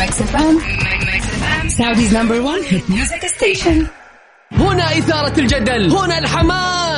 Mix FM. Saudi's number one hit music station. هنا إثارة الجدل هنا الحماس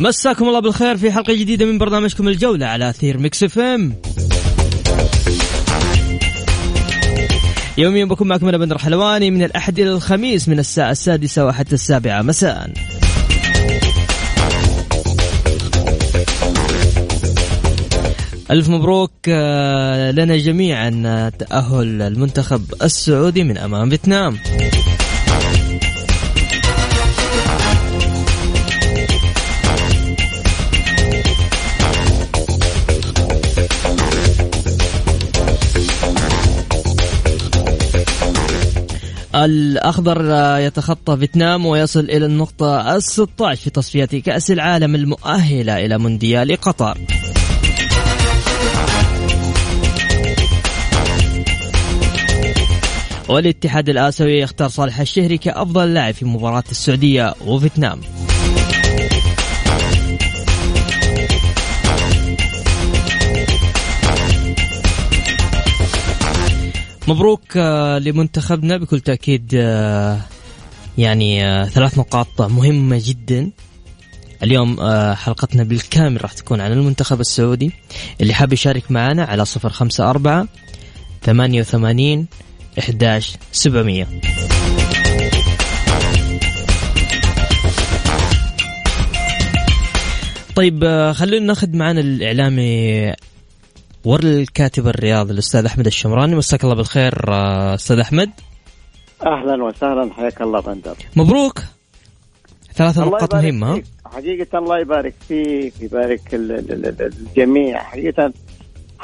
مساكم الله بالخير في حلقة جديدة من برنامجكم الجولة على أثير Mix FM. يوميا بكون معكم أنا بندر حلواني من الأحد إلى الخميس من الساعة السادسة وحتى السابعة. مساء. ألف مبروك آه، لنا جميعا تأهل المنتخب السعودي من أمام فيتنام. الأخضر يتخطى فيتنام ويصل إلى النقطة ال 16 في تصفيات كأس العالم المؤهلة إلى مونديال قطر. والاتحاد الآسيوي يختار صالح الشهري كأفضل لاعب في مباراة السعودية وفيتنام. مبروك آه، لمنتخبنا بكل تأكيد آه، يعني آه، ثلاث نقاط مهمة جدا. اليوم حلقتنا بالكامل راح تكون عن المنتخب السعودي اللي حاب يشارك معنا على صفر خمسة أربعة ثمانية وثمانين إحداش سبعمية. طيب خلونا ناخذ معنا الإعلامي والكاتب الرياضي الأستاذ أحمد الشمراني مساك الله بالخير آه، أستاذ أحمد. أهلا وسهلا حياك الله بندر. مبروك. ثلاث نقاط مهمة. حقيقة الله يبارك فيك يبارك الجميع. حقيقة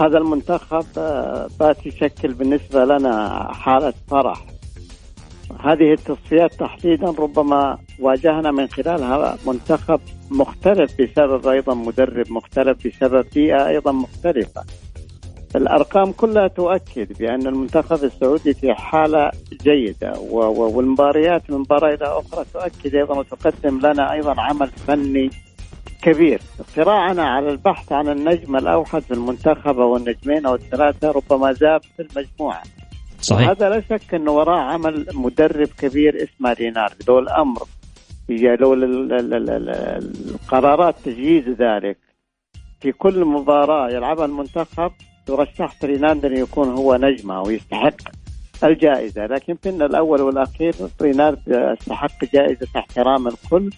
هذا المنتخب آه، بات يشكل بالنسبة لنا حالة فرح. هذه التصفيات تحديدا ربما واجهنا من خلالها منتخب مختلف بسبب أيضا مدرب مختلف بسبب بيئة أيضا مختلفة. الأرقام كلها تؤكد بأن المنتخب السعودي في حالة جيدة والمباريات من مباراة إلى أخرى تؤكد أيضا وتقدم لنا أيضا عمل فني كبير. صراعنا على البحث عن النجم الأوحد في المنتخب أو النجمين أو الثلاثة ربما زاد في المجموعة. صحيح. هذا لا شك أنه وراه عمل مدرب كبير اسمه رينارد لو الامر لو القرارات تجيز ذلك. في كل مباراة يلعبها المنتخب ترشح رينارد ان يكون هو نجمه ويستحق الجائزة لكن في الأول والأخير رينارد يستحق جائزة احترام الكل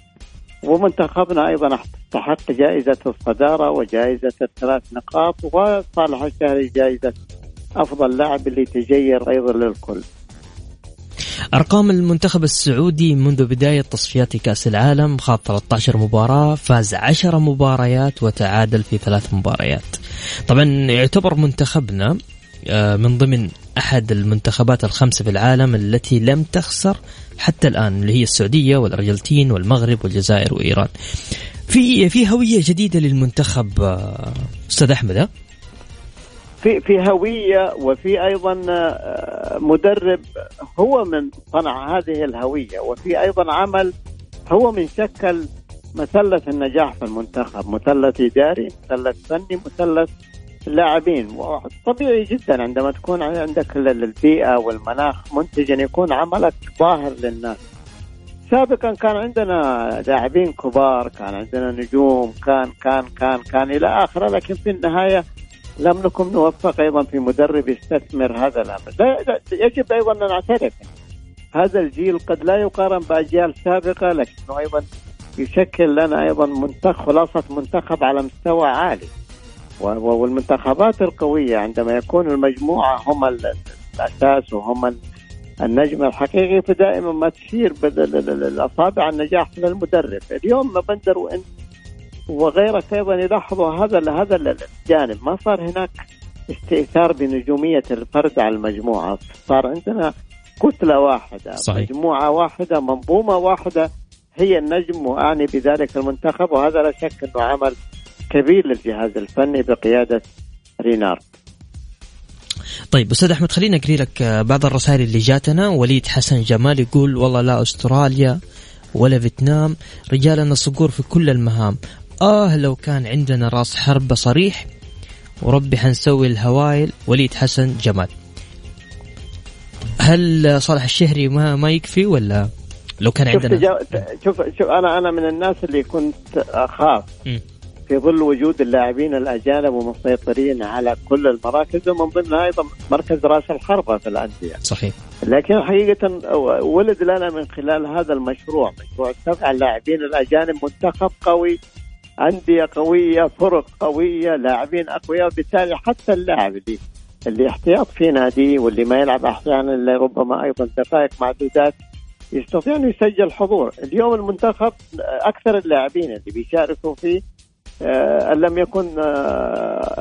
ومنتخبنا أيضا استحق جائزة الصدارة وجائزة الثلاث نقاط وصالح الشهري جائزة أفضل لاعب اللي تجير أيضا للكل. أرقام المنتخب السعودي منذ بداية تصفيات كأس العالم خاض 13 مباراة فاز 10 مباريات وتعادل في ثلاث مباريات. طبعا يعتبر منتخبنا آه، من ضمن أحد المنتخبات الخمسة في العالم التي لم تخسر حتى الآن اللي هي السعودية والأرجنتين والمغرب والجزائر وإيران. في في هوية جديدة للمنتخب آه، أستاذ أحمد في في هوية وفي أيضا آه، مدرب هو من صنع هذه الهوية وفي أيضا عمل هو من شكل مثلث النجاح في المنتخب مثلث إداري مثلث فني مثلث لاعبين. طبيعي جدا عندما تكون عندك البيئة والمناخ منتج أن يكون عملك ظاهر للناس. سابقا كان عندنا لاعبين كبار كان عندنا نجوم كان كان كان كان إلى اخره لكن في النهاية لم نكن نوفق أيضا في مدرب يستثمر هذا الأمر. لا يجب أيضا أن نعترف. هذا الجيل قد لا يقارن بأجيال سابقة لكنه أيضا يشكل لنا أيضا منتخب خلاصة منتخب على مستوى عالي. والمنتخبات القوية عندما يكون المجموعة هم الأساس وهم النجم الحقيقي فدائما ما تشير الأصابع النجاح من المدرب. اليوم بندر وانت وغيرك أيضا يلاحظوا هذا هذا الجانب. ما صار هناك استئثار بنجومية الفرد على المجموعه صار عندنا كتلة واحدة. صحيح. مجموعة واحدة منظومة واحدة هي النجم وأعني بذلك المنتخب وهذا لا شك إنه عمل كبير للجهاز الفني بقيادة رينار طيب أستاذ أحمد خلينا أقري لك بعض الرسائل اللي جاتنا. وليد حسن جمال يقول والله لا أستراليا ولا فيتنام. رجالنا صقور في كل المهام. آه لو كان عندنا راس حربة صريح وربي حنسوي الهوايل وليد حسن جمال هل صالح الشهري ما ما يكفي ولا لو كان عندنا شوف شوف أنا أنا من الناس اللي كنت أخاف م. في ظل وجود اللاعبين الأجانب ومسيطرين على كل المراكز ومن ضمنها أيضا مركز راس الحربة في الأندية. صحيح. لكن حقيقة ولد لنا من خلال هذا المشروع مشروع سبع اللاعبين الأجانب منتخب قوي أندية قوية فرق قوية لاعبين أقوياء وبالتالي حتى اللاعب اللي اللي احتياط في ناديه واللي ما يلعب أحيانا إلا ربما أيضا دقائق معدودات يستطيع انه يسجل حضور، اليوم المنتخب أكثر اللاعبين اللي بيشاركوا فيه آه، أن لم يكن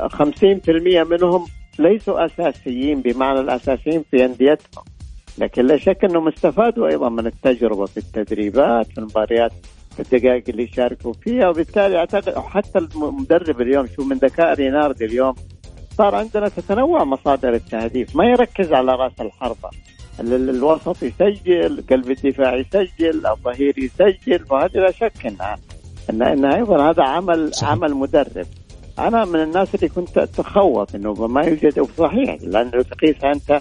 50% آه، منهم ليسوا أساسيين بمعنى الأساسيين في أنديتهم. لكن لا شك أنهم استفادوا أيضا من التجربة في التدريبات في المباريات الدقائق اللي يشاركوا فيها. وبالتالي أعتقد حتى المدرب اليوم شو من ذكاء ريناردي اليوم صار عندنا تتنوع مصادر التهديف. ما يركز على رأس الحربة. الوسط يسجل قلب الدفاع يسجل الظهير يسجل وهذه لا شك انها ان ان أيضا هذا عمل صحيح. عمل مدرب. أنا من الناس اللي كنت أتخوف إنه ما يوجد صحيح لأنه تقيسها أنت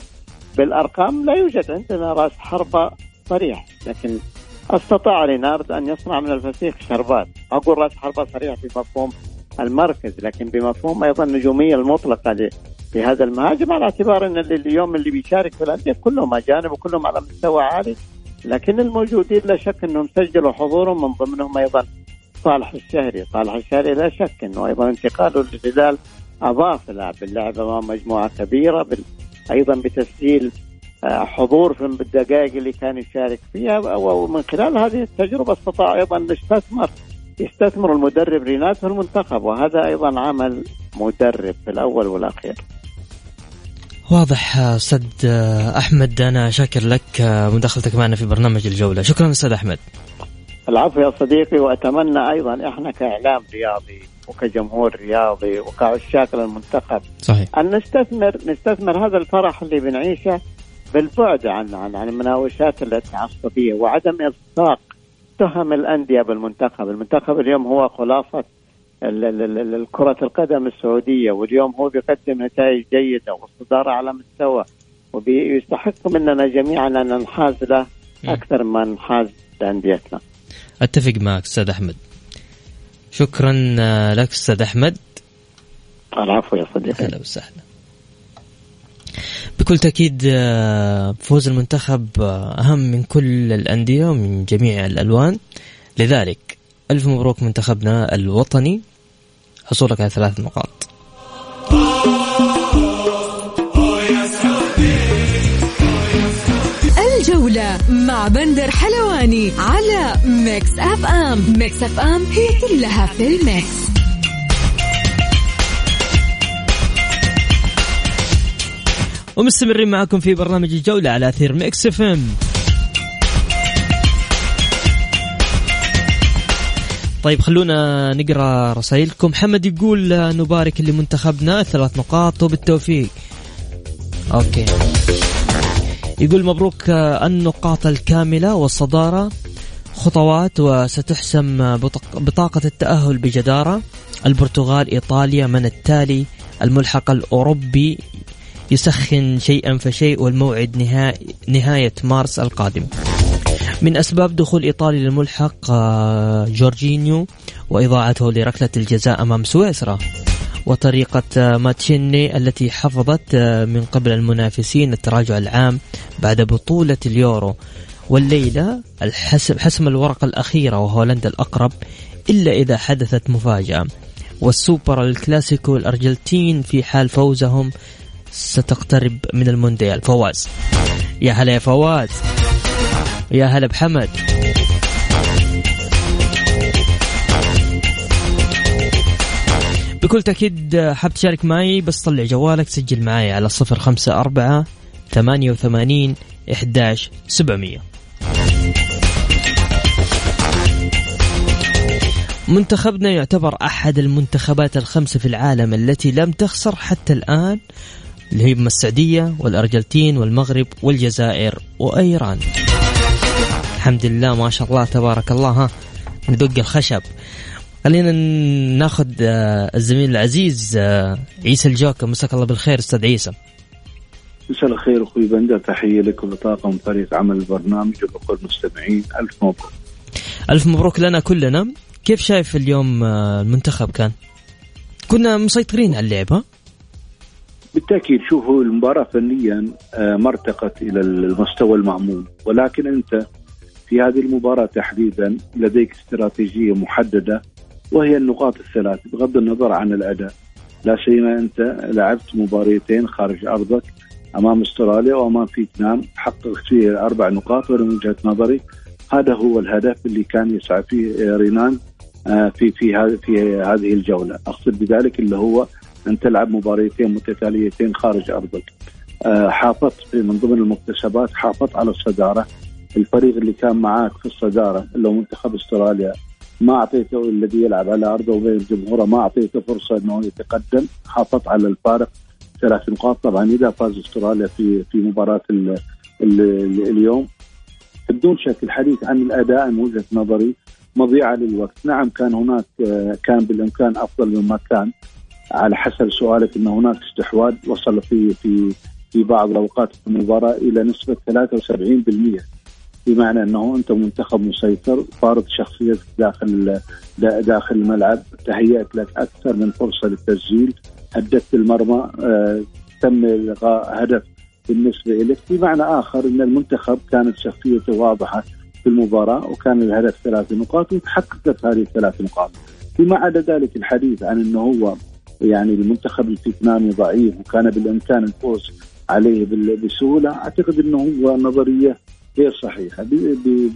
بالأرقام لا يوجد عندنا رأس حربة صريح لكن أستطاع رينارد أن يصنع من الفسيخ شربات. أقول رأس حربة صريح بمفهوم المركز لكن بمفهوم أيضا النجوميه المطلقة لهذا المهاجم على اعتبار أن اليوم اللي بيشارك في الأندية كلهم أجانب وكلهم على مستوى عالي لكن الموجودين لا شك أنهم سجلوا حضورهم من ضمنهم أيضا صالح الشهري. صالح الشهري لا شك أنه أيضا انتقاله للهلال أضاف لاعب اللعب أمام مجموعة كبيرة بال... أيضا بتسجيل حضور في الدقائق اللي كان يشارك فيها ومن خلال هذه التجربة استطاع أيضا أن يستثمر يستثمر المدرب رينات في المنتخب وهذا أيضا عمل مدرب في الأول والأخير. واضح أستاذ أحمد أنا شاكر لك مداخلتك معنا في برنامج الجولة، شكرا أستاذ أحمد. العفو يا صديقي وأتمنى أيضا إحنا كاعلام رياضي وكجمهور رياضي وكعشاق للمنتخب صحيح أن نستثمر نستثمر هذا الفرح اللي بنعيشه بالبعد عن عن عن المناوشات التعصبيه وعدم إلصاق تهم الأندية بالمنتخب، المنتخب اليوم هو خلاصه كرة القدم السعودية واليوم هو بيقدم نتائج جيدة والصدارة على مستوى ويستحق مننا جميعا أن ننحاز له أكثر ما ننحاز لأنديتنا. أتفق معك أستاذ أحمد. شكرا لك أستاذ أحمد. العفو يا صديقي. أهلا وسهلا. بكل تأكيد آه، فوز المنتخب آه، أهم من كل الأندية ومن جميع الألوان. لذلك ألف مبروك منتخبنا الوطني. حصولك على ثلاث نقاط. الجولة مع بندر حلواني على ميكس أف أم. ميكس أف أم هي كلها في الميكس. ومستمرين معكم في برنامج الجولة على أثير Mix FM. طيب خلونا نقرأ رسائلكم. محمد يقول نبارك لمنتخبنا ثلاث نقاط وبالتوفيق. أوكي. يقول مبروك النقاط الكاملة والصدارة. خطوات وستحسم بطاقة التأهل بجدارة. البرتغال إيطاليا من التالي الملحق الأوروبي. يسخن شيئا فشيء والموعد نهاية, نهاية مارس القادم. من أسباب دخول إيطاليا للملحق آه، جورجينيو وإضاعته لركلة الجزاء أمام سويسرا وطريقة مانشيني التي حفظت من قبل المنافسين التراجع العام بعد بطولة اليورو. والليلة الحسم حسم الورقة الأخيرة وهولندا الأقرب إلا إذا حدثت مفاجأة. والسوبر الكلاسيكو الأرجنتين في حال فوزهم ستقترب من المونديال. فواز. يا هلا يا فواز. يا هلا بحمد. بكل تأكيد حاب تشارك معي بس طلع جوالك سجل معي على صفر خمسة أربعة ثمانية وثمانين إحداش سبعمية. منتخبنا يعتبر أحد المنتخبات الخمسة في العالم التي لم تخسر حتى الآن. اللي هي السعودية والأرجنتين والمغرب والجزائر وإيران. الحمد لله ما شاء الله تبارك الله ها ندق الخشب. خلينا ناخذ آه، الزميل العزيز آه، عيسى الجوكر. مساك الله بالخير أستاذ عيسى. مساء الخير أخوي بندر تحية لك ولطاقم فريق عمل البرنامج وبكل المستمعين ألف مبروك. ألف مبروك لنا كلنا. كيف شايف اليوم آه، المنتخب كان؟ كنا مسيطرين على اللعبه بالتأكيد شوفوا المباراة فنيا ما ارتقت إلى المستوى المعمول. ولكن أنت في هذه المباراة تحديدا لديك استراتيجية محددة وهي النقاط الثلاث بغض النظر عن الأداء. لا سيما أنت لعبت مباريتين خارج أرضك أمام أستراليا وأمام فيتنام حققت فيه أربع نقاط ومن وجهة نظري. هذا هو الهدف اللي كان يسعى فيه رينان آه، في في في هذه الجولة، أقصد بذلك اللي هو أن تلعب مباريتين متتاليتين خارج أرضك. آه، حافظت من ضمن المكتسبات حافظت على الصدارة. الفريق اللي كان معاك في الصدارة اللي هو منتخب أستراليا ما أعطيته الذي يلعب على أرضه وبين جمهوره ما أعطيته فرصة إنه يتقدم. حافظ على الفارق. ثلاث نقاط. طبعا إذا فاز أستراليا في في مباراة ال ال اليوم. بدون شك الحديث عن الأداء من وجهة نظري مضيعة للوقت، نعم كان هناك كان بالإمكان أفضل مما كان. على حسب سؤالك إن هناك استحواذ وصل في في في بعض الأوقات في المباراة إلى نسبة 73% بمعنى أنه أنت منتخب مسيطر فارض شخصيتك داخل داخل الملعب تهيأت لك أكثر من فرصة للتسجيل هددت المرمى آه، تم إلغاء هدف بالنسبة لك بمعنى آخر إن المنتخب كانت شخصيته واضحة في المباراة وكان الهدف ثلاث نقاط وتحققت هذه الثلاث نقاط. فيما عدا ذلك الحديث عن إنه هو يعني المنتخب الفيتنامي ضعيف وكان بالإمكان الفوز عليه بسهولة. أعتقد إنه هو نظرية غير صحيحة.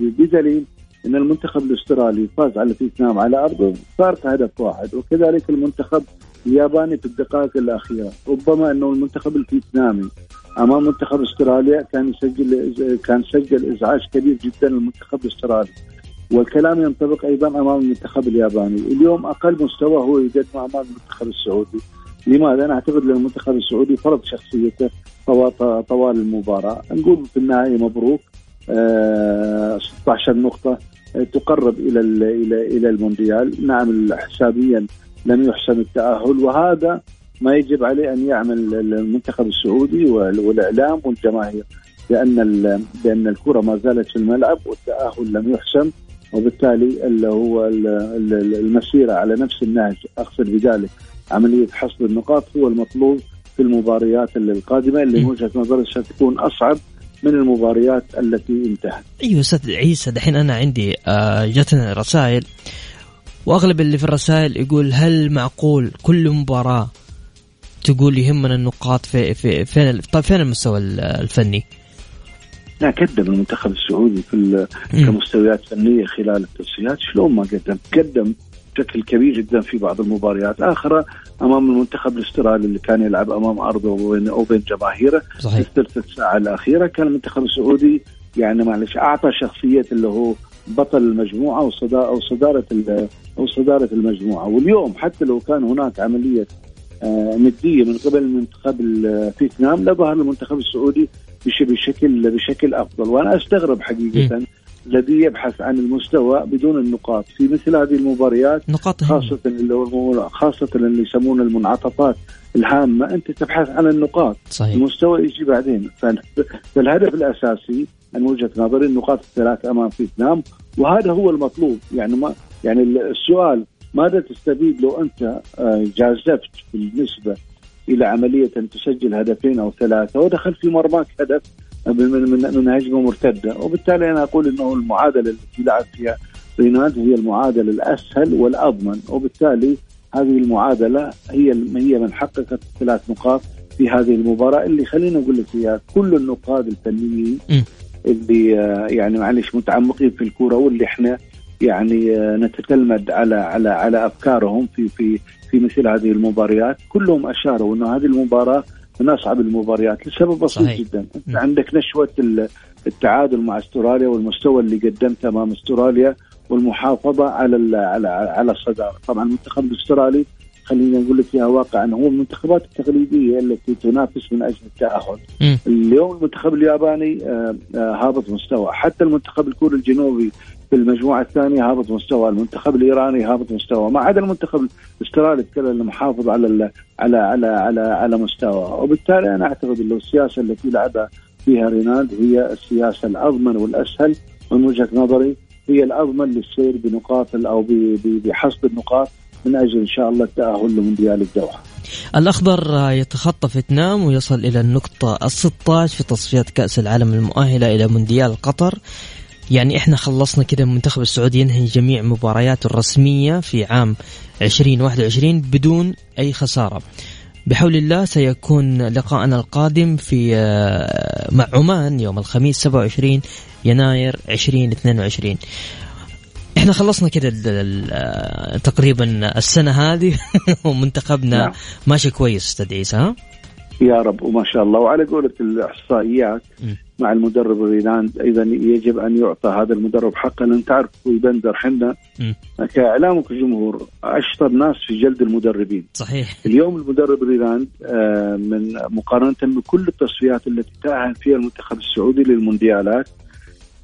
بدليل إن المنتخب الأسترالي فاز على فيتنام على أرضه. فارق هدف واحد. وكذلك المنتخب الياباني في الدقائق الأخيرة. ربما إنه المنتخب الفيتنامي أمام منتخب أستراليا كان يسجل كان سجل إزعاج كبير جدا للمنتخب الأسترالي. والكلام ينطبق أيضا أمام المنتخب الياباني. اليوم أقل مستوى هو يقدمه امام المنتخب السعودي. لماذا؟ أنا أعتقد أن المنتخب السعودي فرض شخصيته طوال المباراة. نقول في النهاية مبروك. 16 نقطة تقرب إلى إلى إلى المونديال. نعم حسابيا لم يحسم التأهل وهذا ما يجب عليه أن يعمل المنتخب السعودي والإعلام والجماهير لأن لأن الكرة ما زالت في الملعب والتأهل لم يحسم. وبالتالي اللي هو المسيرة على نفس النهج أقصد بذلك عملية حصد النقاط هو المطلوب في المباريات القادمة اللي من وجهة نظري ستكون أصعب من المباريات التي انتهت. أيوه أستاذ عيسى دحين أنا عندي آه، جاتنا رسائل وأغلب اللي في الرسائل يقول هل معقول كل مباراة تقول يهمنا النقاط في في فين طيب فين المستوى الفني؟ لا قدم المنتخب السعودي في كمستويات فنية خلال التصفيات شلون ما قدم؟ قدم بشكل كبير جدا في بعض المباريات. أخرى أمام المنتخب الأسترالي اللي كان يلعب أمام أرضه وبين أو بين جماهيره. صحيح. في الثلث الساعة الأخيرة. كان المنتخب السعودي يعني معلش أعطى شخصية اللي هو بطل المجموعة وصداره أو صدارة أو صدارة المجموعة. واليوم حتى لو كان هناك عملية آه، ندية من قبل المنتخب فيتنام لظهر المنتخب السعودي بشكل بشكل أفضل. وأنا أستغرب حقيقة الذي يبحث عن المستوى بدون النقاط. في مثل هذه المباريات نقاط خاصة اللي خاصة اللي يسمون المنعطفات الهامة أنت تبحث عن النقاط. صحيح. المستوى يجي بعدين. فالهدف الأساسي من وجهة نظري النقاط الثلاث أمام فيتنام وهذا هو المطلوب. يعني ما يعني السؤال ماذا تستفيد لو أنت آه، جازفت بالنسبة إلى عملية ان تسجل هدفين أو ثلاثة ودخل في مرماك هدف من من من هجمه مرتده وبالتالي أنا أقول إنه المعادلة التي لعب فيها ريناد هي المعادلة الأسهل والأضمن. وبالتالي هذه المعادلة هي هي من حققت الثلاث نقاط في هذه المباراة. اللي خلينا أقول لك إياها كل النقاد الفنيين اللي آه، يعني معلش متعمقين في الكورة واللي إحنا يعني آه، نتتلمذ على على على أفكارهم في في في مثل هذه المباريات كلهم أشاروا إنه هذه المباراة من أصعب المباريات لسبب بسيط صحيح. جدا. أنت عندك نشوة التعادل مع أستراليا والمستوى اللي قدمته أمام أستراليا والمحافظة على على على الصدارة، طبعا المنتخب الأسترالي خلينا نقول لك فيها واقعا هو المنتخبات التقليدية التي تنافس من أجل التأهل. اليوم المنتخب الياباني آه، آه، هابط مستوى، حتى المنتخب الكوري الجنوبي في المجموعة الثانية هابط مستوى، المنتخب الإيراني هابط مستوى، ما عدا المنتخب الأسترالي اللي محافظ على على على على على مستوى، وبالتالي أنا أعتقد إنه السياسة التي لعبها فيها رينالد هي السياسة الأضمن والأسهل من وجهة نظري. هي الأضمن للسير بنقاط أو بحصد النقاط. من أجل إن شاء الله التأهل لمونديال الدوحه. الاخضر يتخطى فيتنام ويصل إلى النقطة ال 16 في تصفيات كأس العالم المؤهلة إلى مونديال قطر. يعني إحنا خلصنا كذا المنتخب السعودي ينهي جميع مبارياته الرسمية في عام 2021 بدون أي خسارة. بحول الله سيكون لقاءنا القادم في آه، مع عمان يوم الخميس 27 يناير 2022 إحنا خلصنا كده تقريبا السنة هذه ومنتخبنا نعم. ماشي كويس أستاذ عيسى ها؟ يا رب وما شاء الله. وعلى قولة الإحصائيات مع المدرب رينارد أيضا يجب أن يعطى هذا المدرب حقا. لأن تعرف بندر حنا كاعلام وكجمهور أشطر ناس في جلد المدربين. صحيح. اليوم المدرب رينارد آه، من مقارنة بكل التصفيات التي تأهل فيها المنتخب السعودي للمونديالات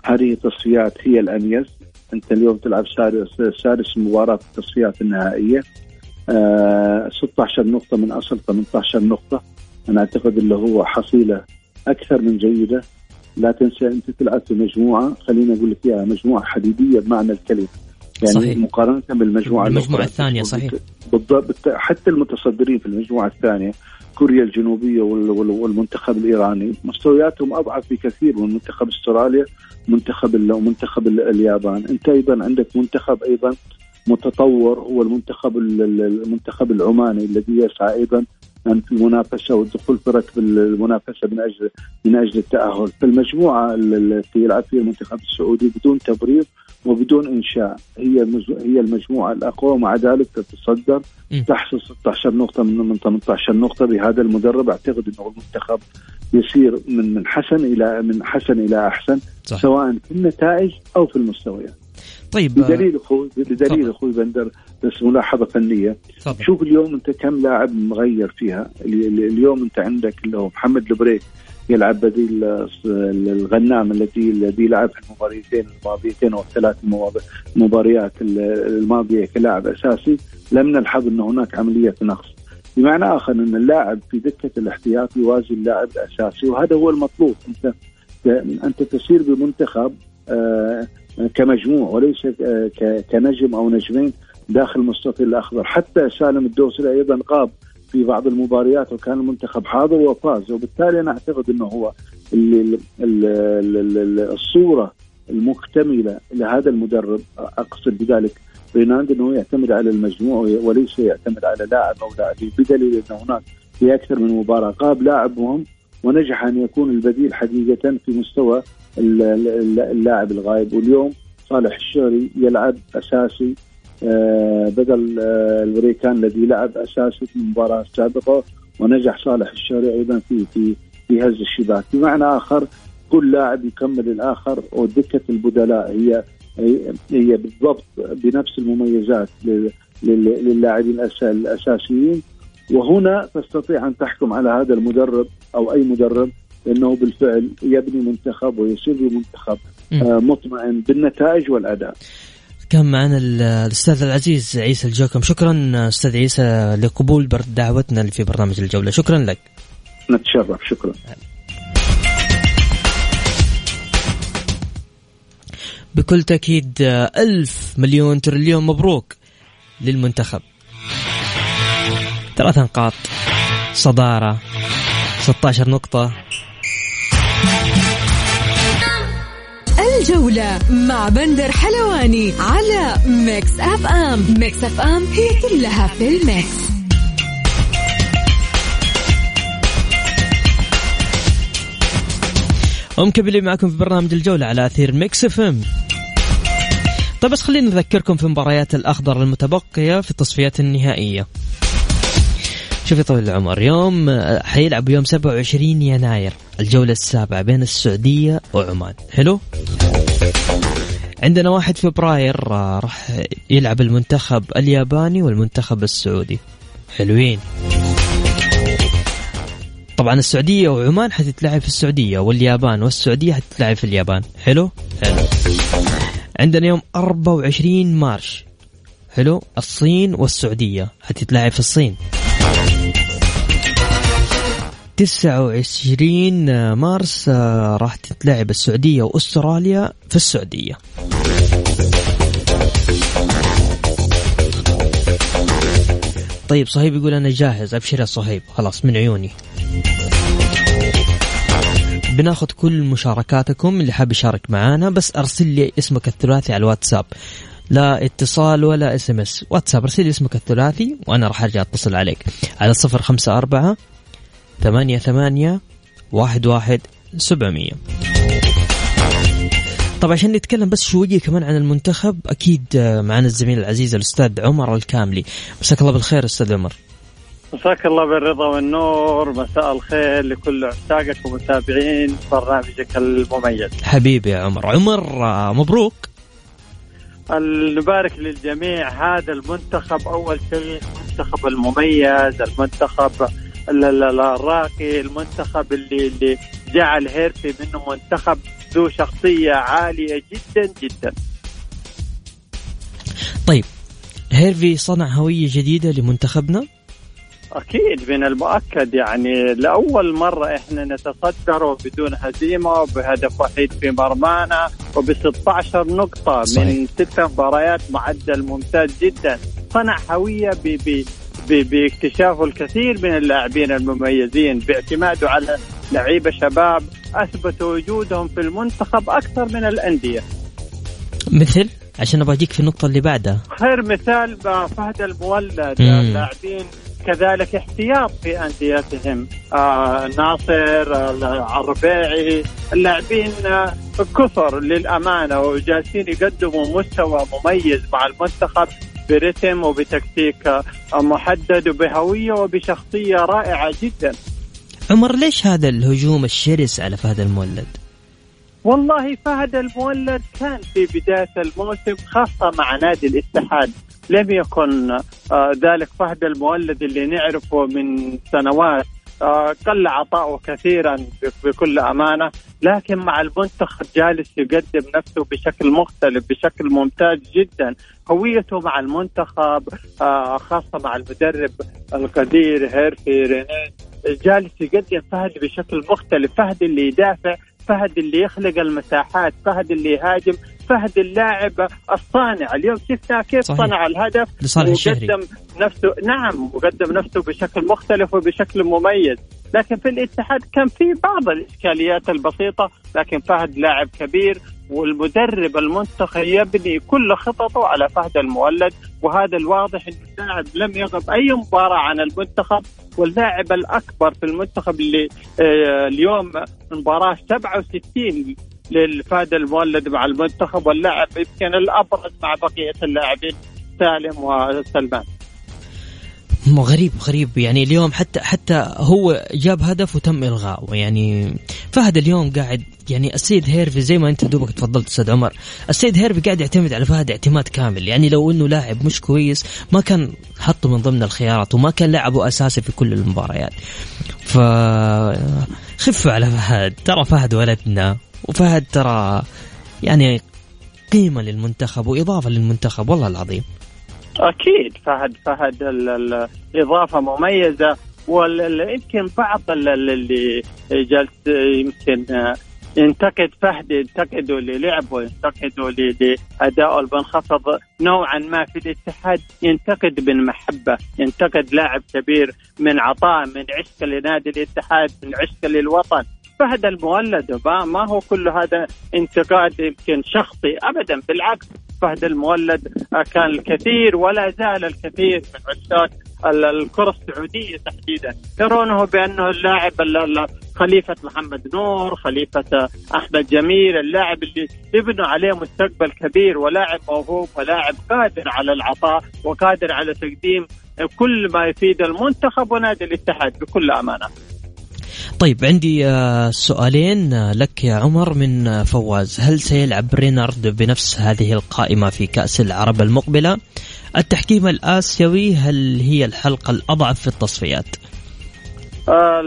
هذه التصفيات هي الأميز. انت اليوم تلعب سادس سادس مباراة في التصفيات النهائية. آه 16 نقطة من أصل 18 نقطة. أنا أعتقد اللي هو حصيلة أكثر من جيدة. لا تنسى أنت تلعب في مجموعة خليني أقول لك إياها مجموعة حديدية بمعنى الكلمة. يعني صحيح. مقارنة بالمجموعة المجموعه الثانية صحيح. بالضبط. حتى المتصدرين في المجموعة الثانية كوريا الجنوبية والمنتخب الإيراني مستوياتهم أضعف بكثير من منتخب أستراليا. منتخب ومنتخب اليابان. انت أيضا عندك منتخب أيضا متطور هو المنتخب المنتخب العماني الذي يسعى أيضا في المنافسة والدخول في ركب المنافسة من أجل من أجل التأهل، فالمجموعة التي يلعب فيها المنتخب السعودي بدون تبرير وبدون إنشاء. هي هي المجموعة الأقوى ومع ذلك تتصدر. تحصل 16 نقطة من من 18 نقطة بهذا المدرب. أعتقد إنه المنتخب يسير من من حسن إلى من حسن إلى أحسن صح. سواء في النتائج أو في المستويات. طيب بدليل أخوي بدليل أخوي بندر بس ملاحظة فنية. طبعا. شوف اليوم أنت كم لاعب مغير فيها. اليوم أنت عندك اللي هو محمد البريك. يلعب بديل الغنام الذي الذي لعب في المباريتين الماضيتين أو الثلاث مباريات الماضية كلاعب أساسي لم نلحظ أن هناك عملية نقص. بمعنى آخر أن اللاعب في دكة الاحتياط يوازي اللاعب الأساسي وهذا هو المطلوب. أنت أنت تسير بمنتخب آه كمجموع وليس كنجم أو نجمين داخل المستطيل الأخضر. حتى سالم الدوسري أيضا غاب في بعض المباريات وكان المنتخب حاضر وفاز. وبالتالي أنا أعتقد إنه هو اللي الصورة المكتملة لهذا المدرب. أقصد بذلك ريناند إنه يعتمد على المجموع وليس يعتمد على لاعب أو لاعبين بدليل إن هناك في أكثر من مباراة غاب لاعب مهم ونجح أن يكون البديل حقيقة في مستوى اللاعب الغايب. واليوم صالح الشهري يلعب أساسي بدل آه، الوريكان الذي لعب اساسي في المباراه السابقه ونجح صالح الشهري أيضا في في في هز الشباك. بمعنى آخر كل لاعب يكمل الآخر ودكه البدلاء هي هي بالضبط بنفس المميزات للاعبين الأساسيين. وهنا تستطيع أن تحكم على هذا المدرب أو أي مدرب إنه بالفعل يبني منتخب ويصير منتخب آه، مطمئن بالنتائج والأداء. كان معنا الأستاذ العزيز عيسى الجوكم. شكرا أستاذ عيسى لقبول دعوتنا في برنامج الجولة. شكرا لك. نتشرف. شكرا. بكل تأكيد ألف مليون تريليون مبروك للمنتخب. ثلاث نقاط. صدارة. 16 نقطة. الجولة مع بندر حلواني على Mix FM. Mix FM هي كلها في ال mix. ومكملين معكم في برنامج الجولة على أثير Mix FM. طيب بس خلينا نذكركم في مباريات الأخضر المتبقية في التصفيات النهائية. شوف يا طويل العمر يوم حيلعب يوم 27 يناير الجولة السابعة بين السعودية وعمان. حلو؟ عندنا واحد فبراير آه، راح يلعب المنتخب الياباني والمنتخب السعودي. حلوين. طبعا السعودية وعمان حتتلعب في السعودية واليابان والسعودية حتتلعب في اليابان. حلو؟ حلو. عندنا يوم 24 مارش. حلو؟ الصين والسعودية حتتلعب في الصين. 29 مارس آه، راح تتلعب السعودية وأستراليا في السعودية. طيب صهيب يقول أنا جاهز أبشر يا صهيب. خلاص من عيوني. بناخذ كل مشاركاتكم اللي حاب يشارك معانا بس أرسل لي اسمك الثلاثي على الواتساب. لا اتصال ولا SMS واتساب ارسل لي اسمك الثلاثي وأنا راح أرجع أتصل عليك. على صفر خمسة أربعة ثمانية ثمانية واحد واحد سبعمية. طبعا عشان نتكلم بس شوية كمان عن المنتخب أكيد معنا الزميل العزيز الأستاذ عمر الكاملي. مساك الله بالخير أستاذ عمر. مساك الله بالرضا والنور. مساء الخير لكل عشاقك ومتابعين برنامجك المميز. حبيبي يا عمر. عمر آه، مبروك. نبارك للجميع. هذا المنتخب أول شيء المنتخب المميز المنتخب ال- ال- ال- الراقي المنتخب اللي اللي جعل هيرفي منه منتخب ذو شخصية عالية جدا جدا. طيب هيرفي صنع هوية جديدة لمنتخبنا؟ أكيد من المؤكد يعني لأول مرة إحنا نتصدر بدون هزيمة وبهدف وحيد في مرمانا وب 16 نقطه صحيح. من ست مباريات معدل ممتاز جدا. صنع هوية ب ب ب- باكتشافه الكثير من اللاعبين المميزين باعتماده على لعيبة شباب اثبتوا وجودهم في المنتخب أكثر من الأندية. مثل؟ عشان أبغى أجيك في النقطة اللي بعدها. خير مثال فهد المولد. مم. اللاعبين كذلك احتياط في أنديتهم. آه ناصر آه الربيعي. اللاعبين آه كثر للأمانة وجالسين يقدموا مستوى مميز مع المنتخب. برتم وبتكتيك محدد وبهويه وبشخصية رائعة جدا. عمر ليش هذا الهجوم الشرس على فهد المولد؟ والله فهد المولد كان في بداية الموسم خاصة مع نادي الاتحاد. لم يكن آه ذلك فهد المولد اللي نعرفه من سنوات قل عطاؤه كثيرا بكل أمانة. لكن مع المنتخب جالس يقدم نفسه بشكل مختلف بشكل ممتاز جدا. هويته مع المنتخب آه خاصة مع المدرب القدير هيرفي رينيه جالس يقدم فهد بشكل مختلف. فهد اللي يدافع فهد اللي يخلق المساحات فهد اللي يهاجم. فهد اللاعب الصانع. اليوم شفنا كيف صحيح. صنع الهدف لصالح الشهري. وقدم نفسه. نعم وقدم نفسه بشكل مختلف وبشكل مميز. لكن في الاتحاد كان في بعض الإشكاليات البسيطة لكن فهد لاعب كبير والمدرب المنتخب يبني كل خططه على فهد المولد. وهذا الواضح إن اللاعب لم يغب أي مباراة عن المنتخب. واللاعب الأكبر في المنتخب اللي آه، اليوم مباراة 67 للفهد المولد مع المنتخب واللاعب يمكن الأبرز مع بقية اللاعبين سالم وسلمان. غريب غريب. يعني اليوم حتى حتى هو جاب هدف وتم الغائه يعني فهد اليوم قاعد يعني السيد هيرفي زي ما أنت دوبك تفضلت أستاذ عمر السيد هيرفي قاعد يعتمد على فهد اعتماد كامل. يعني لو إنه لاعب مش كويس ما كان حطه من ضمن الخيارات وما كان لعبه أساسي في كل المباريات. ف خفوا على فهد. ترى فهد ولدنا. وفهد ترى يعني قيمة للمنتخب وإضافة للمنتخب والله العظيم. أكيد فهد فهد ال- ال- الاضافه مميزة ويمكن بعض ال- ال- اللي جالس يمكن ينتقد فهد ينتقدوا للعبه ينتقدوا لادائه المنخفض نوعا ما في الاتحاد ينتقد من محبة ينتقد لاعب كبير من عطاء من عشق لنادي الاتحاد من عشق للوطن. فهد المولد ما هو كل هذا انتقاد يمكن شخصي. ابدا بالعكس فهد المولد كان الكثير ولا زال الكثير من عشاق الكرة السعودية تحديدا. يرونه بأنه اللاعب خليفة محمد نور خليفة أحمد جميل اللاعب اللي يبنوا عليه مستقبل كبير ولاعب موهوب ولاعب قادر على العطاء وقادر على تقديم كل ما يفيد المنتخب ونادي الاتحاد بكل أمانة. طيب عندي آه، سؤالين آه، لك يا عمر من آه، فواز. هل سيلعب رينارد بنفس هذه القائمة في كأس العرب المقبلة؟ التحكيم الآسيوي هل هي الحلقة الأضعف في التصفيات؟ آه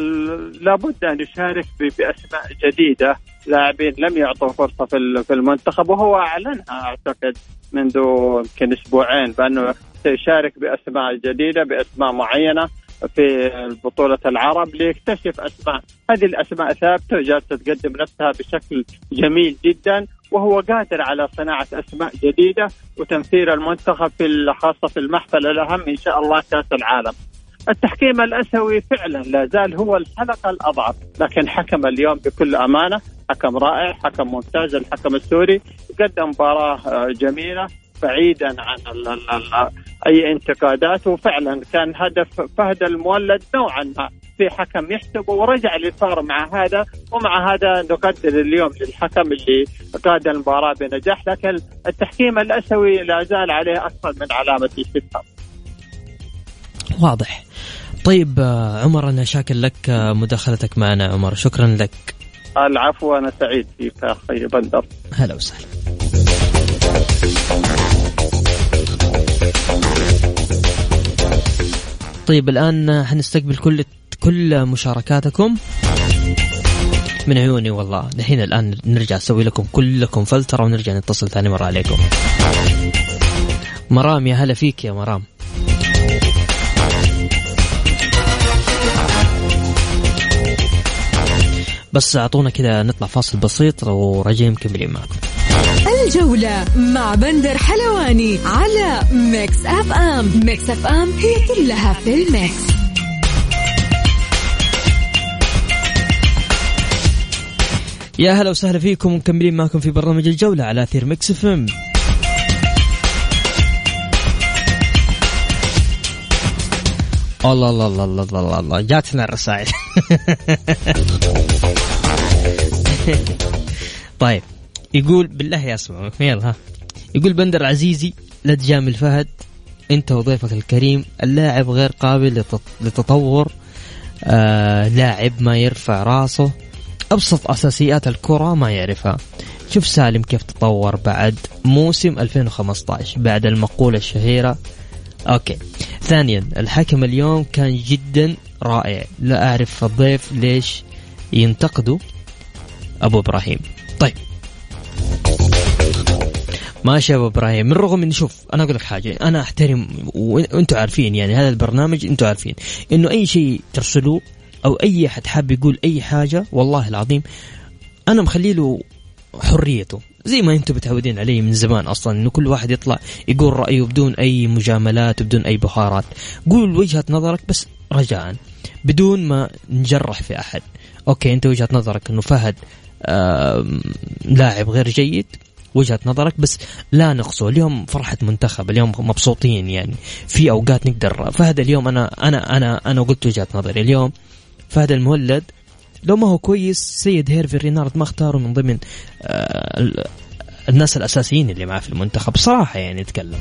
لابد أن يشارك بأسماء جديدة. لاعبين لم يعطوا فرصة في المنتخب وهو أعلنها أعتقد منذ يمكن أسبوعين بأنه سيشارك بأسماء جديدة بأسماء معينة. في بطولة العرب ليكتشف أسماء. هذه الأسماء ثابتة وجالسة تقدم نفسها بشكل جميل جدا وهو قادر على صناعة أسماء جديدة وتمثيل المنتخب في خاصة في المحفل الأهم إن شاء الله كأس العالم. التحكيم الأسيوي فعلا لا زال هو الحلقة الأضعف، لكن حكم اليوم بكل أمانة حكم رائع، حكم ممتاز الحكم السوري قدم مباراة جميلة. بعيدا عن ال ال ال أي انتقادات وفعلا كان هدف فهد المولد نوعا ما في حكم يحسبه ورجع للفار مع هذا ومع هذا نقدر اليوم للحكم اللي قاد المباراة بنجاح لكن التحكيم الاسيوي لا زال عليه أكثر من علامة استفهام. واضح. طيب عمر أنا شاكر لك مداخلتك معنا عمر شكرا لك. العفو أنا سعيد فيك أخي بندر. هلا وسهلا. طيب الآن حنستقبل كل كل مشاركاتكم. من عيوني والله دحين الآن نرجع نسوي لكم كلكم فلترة ونرجع نتصل ثاني مرة عليكم. مرام يا هلا فيك يا مرام. بس أعطونا كذا نطلع فاصل بسيط وراجعين مكملين معكم الجولة مع بندر حلواني على Mix FM. Mix FM هي كلها في ال Mix. يا هلا وسهلا فيكم ومكملين معكم في برنامج الجولة على أثير Mix FM. الله الله الله الله الله, الله. جاتنا الرسائل. طيب. يقول بالله أسمع يلا ها. يقول بندر عزيزي لا تجامل فهد أنت وضيفك الكريم اللاعب غير قابل لتطور آه لاعب ما يرفع راسه أبسط أساسيات الكرة ما يعرفها. شوف سالم كيف تطور بعد موسم 2015 بعد المقولة الشهيرة. أوكي. ثانيا الحكم اليوم كان جدا رائع. لا أعرف الضيف ليش ينتقدوا أبو إبراهيم. طيب. ماشي يا ابو إبراهيم. من رغم اني شوف أنا أقول لك حاجة أنا أحترم وأنتم عارفين يعني هذا البرنامج أنتم عارفين. إنه أي شيء ترسلوه أو أي أحد حاب يقول أي حاجة والله العظيم أنا مخلي له حريته. زي ما أنتم متعودين علي من زمان أصلا إنه كل واحد يطلع يقول رأيه بدون أي مجاملات وبدون أي بخارات قول وجهة نظرك بس رجاء بدون ما نجرح في أحد. okay أنت وجهة نظرك إنه فهد لاعب غير جيد وجهة نظرك بس لا نقصه. اليوم فرحة منتخب اليوم مبسوطين يعني. في أوقات نقدر. فهد اليوم أنا أنا أنا أنا قلت وجهة نظري. اليوم فهد المولد لو ما هو كويس سيد هيرفي رينارد ما اختاره من ضمن آه الناس الأساسيين اللي معاه في المنتخب. صراحة يعني نتكلم.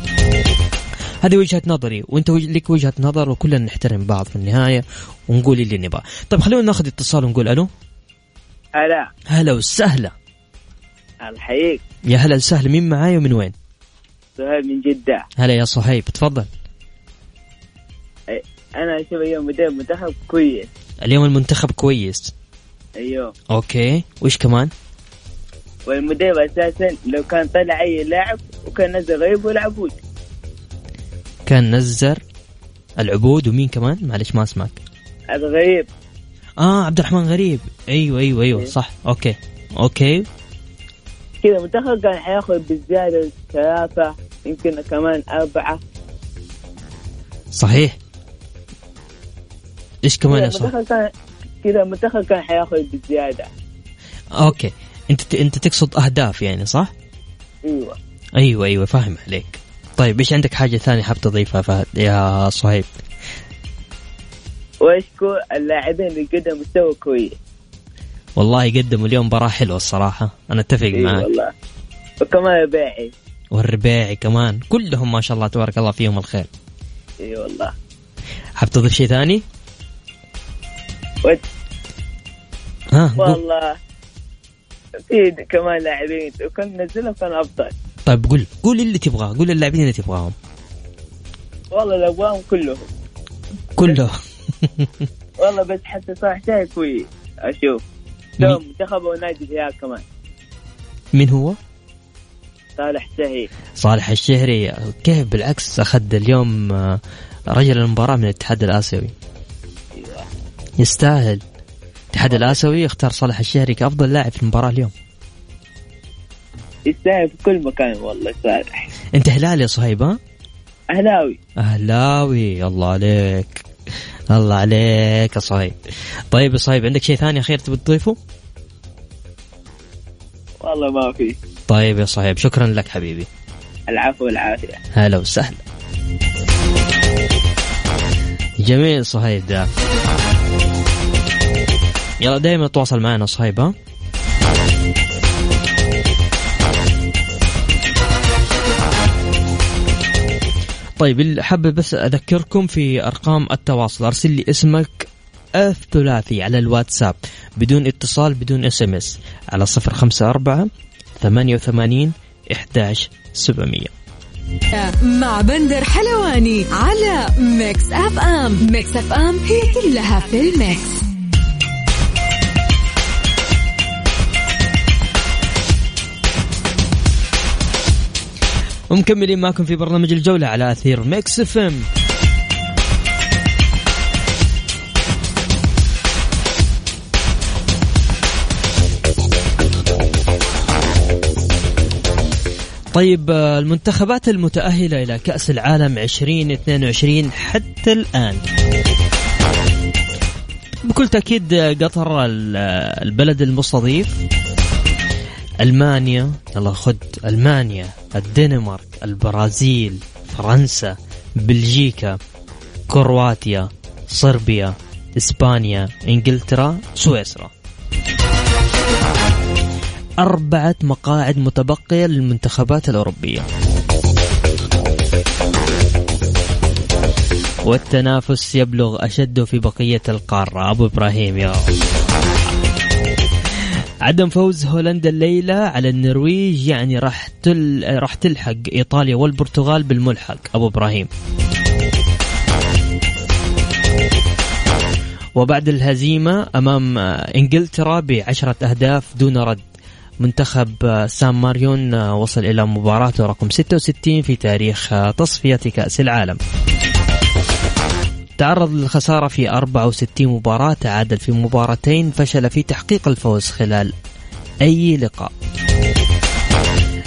هذه وجهة نظري وأنت لك وجهة نظر وكلنا نحترم بعض في النهاية ونقول اللي نبغاه طيب خلونا ناخذ اتصال ونقول ألو. هلا. هلا وسهلا. الحقيقة يا هلا وسهلا. مين معاي ومن وين؟ صهيب من جدة. هلا يا صهيب تفضل. أنا أشوف اليوم مدرب منتخب كويس. اليوم المنتخب كويس. أيوه. أوكي. وش كمان؟ والمدرب أساسا لو كان طلع أي لاعب وكان نزل غريب والعبود كان نزل العبود ومين كمان؟ معلش ما أسمعك. الغريب. آه عبد الرحمن غريب. أيوه أيوه أيوه صح. okay. okay. كذا. المنتخب كان حياخذ بالزياده ثلاثة يمكن كمان أربعة. صحيح. إيش كمان يا صاحبي؟ كذا المنتخب كان حياخذ بالزياده okay. أنت أنت تقصد أهداف يعني صح؟ أيوه. أيوه أيوه فاهم عليك. طيب إيش عندك حاجة ثانية حاب تضيفها فهد يا صهيب؟ وأشكر اللاعبين اللي قدموا مستوى كويس. والله قدموا اليوم مباراة حلوة الصراحة. أنا أتفق إي معك. والله. وكمان الباعي والرباعي كمان. كلهم ما شاء الله تبارك الله فيهم الخير. إي والله. حاب تضيف شيء ثاني؟ وت- ها. والله. في كمان لاعبين. وكان نزلهم كان أفضل. طيب قول. قول اللي تبغاه. قول اللاعبين اللي تبغاهم. والله الاوام كلهم. كله والله بس حتى شاي كويس أشوف. منتخب ونادي الهلال كمان. مين هو؟ صالح شهي صالح الشهري. كيف بالعكس أخذ اليوم آه، رجل المباراة من الاتحاد الآسيوي؟ يستاهل. الاتحاد الآسيوي يختار صالح الشهري كأفضل لاعب في المباراة اليوم. يستاهل في كل مكان والله صالح. أنت هلالي يا صهيب ها؟ أهلاوي. أهلاوي. الله عليك. الله عليك يا صهيب. طيب يا صهيب عندك شيء ثاني أخير تبي تضيفه؟ والله ما في. طيب يا صهيب شكرا لك حبيبي. العفو والعافية. هلا وسهلا. جميل صهيب. ده يلا دائما تواصل معنا صهيب ها؟ طيب حابب بس أذكركم في أرقام التواصل أرسل لي اسمك الثلاثي على الواتساب بدون اتصال بدون SMS على صفر خمسة أربعة ثمانية وثمانين إحداش سبعمية. مع بندر حلواني على Mix FM. Mix FM هي كلها في ال Mix. ومكملين معكم في برنامج الجولة على أثير Mix FM. طيب آه، المنتخبات المتأهلة إلى كأس العالم 2022 حتى الآن. بكل تأكيد آه، قطر آه، البلد المستضيف. ألمانيا يلا خد ألمانيا الدنمارك البرازيل فرنسا بلجيكا كرواتيا صربيا إسبانيا إنجلترا سويسرا. أربعة مقاعد متبقية للمنتخبات الأوروبية. والتنافس يبلغ أشده في بقية القارة. أبو إبراهيم يا عدم فوز هولندا الليلة على النرويج يعني راح تل... راح تلحق إيطاليا والبرتغال بالملحق. أبو إبراهيم. وبعد الهزيمة أمام إنجلترا بعشرة أهداف دون رد منتخب سان ماريون وصل إلى مباراته رقم 66 في تاريخ تصفية كأس العالم. تعرض للخسارة في 64 مباراة تعادل في مباراتين فشل في تحقيق الفوز خلال أي لقاء.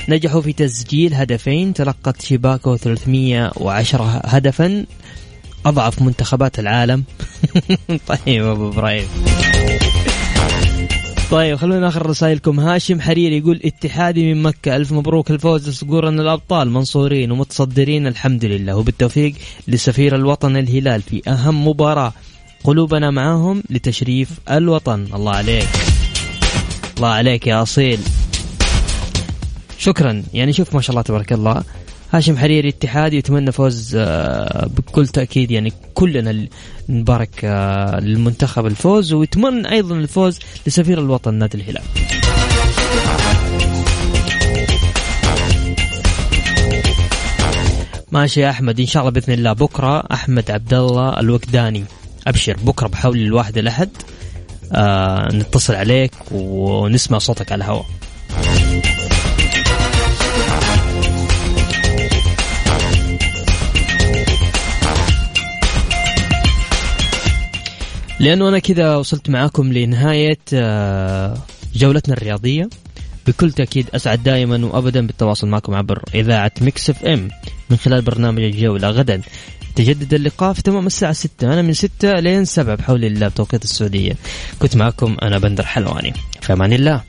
نجحوا في تسجيل هدفين تلقت شباكه 310 هدفا أضعف منتخبات العالم. طيب أبو إبراهيم. طيب خلونا ناخذ رسائلكم. هاشم حريري يقول اتحادي من مكة. ألف مبروك الفوز صقورنا الأبطال. منصورين ومتصدرين. الحمد لله. وبالتوفيق لسفير الوطن الهلال في أهم مباراة. قلوبنا معاهم لتشريف الوطن. الله عليك. الله عليك يا أصيل. شكرا. يعني شوف ما شاء الله تبارك الله. هاشم حريري اتحادي يتمنى فوز آه، بكل تأكيد يعني كلنا نبارك آه، للمنتخب الفوز ويتمنى أيضا الفوز لسفير الوطن نادي الهلال. ماشي يا أحمد إن شاء الله بإذن الله بكرة أحمد عبد الله الوكداني. أبشر بكرة بحول الواحد الأحد آه نتصل عليك ونسمع صوتك على الهواء. لأنه أنا كذا وصلت معاكم لنهاية آه، جولتنا الرياضية. بكل تأكيد أسعد دائما وأبدا بالتواصل معكم عبر إذاعة Mix FM من خلال برنامج الجولة. غدا تجدد اللقاء في تمام الساعة 6 أنا من 6 لين 7 بحول الله بتوقيت السعودية. كنت معكم أنا بندر حلواني. في أمان الله.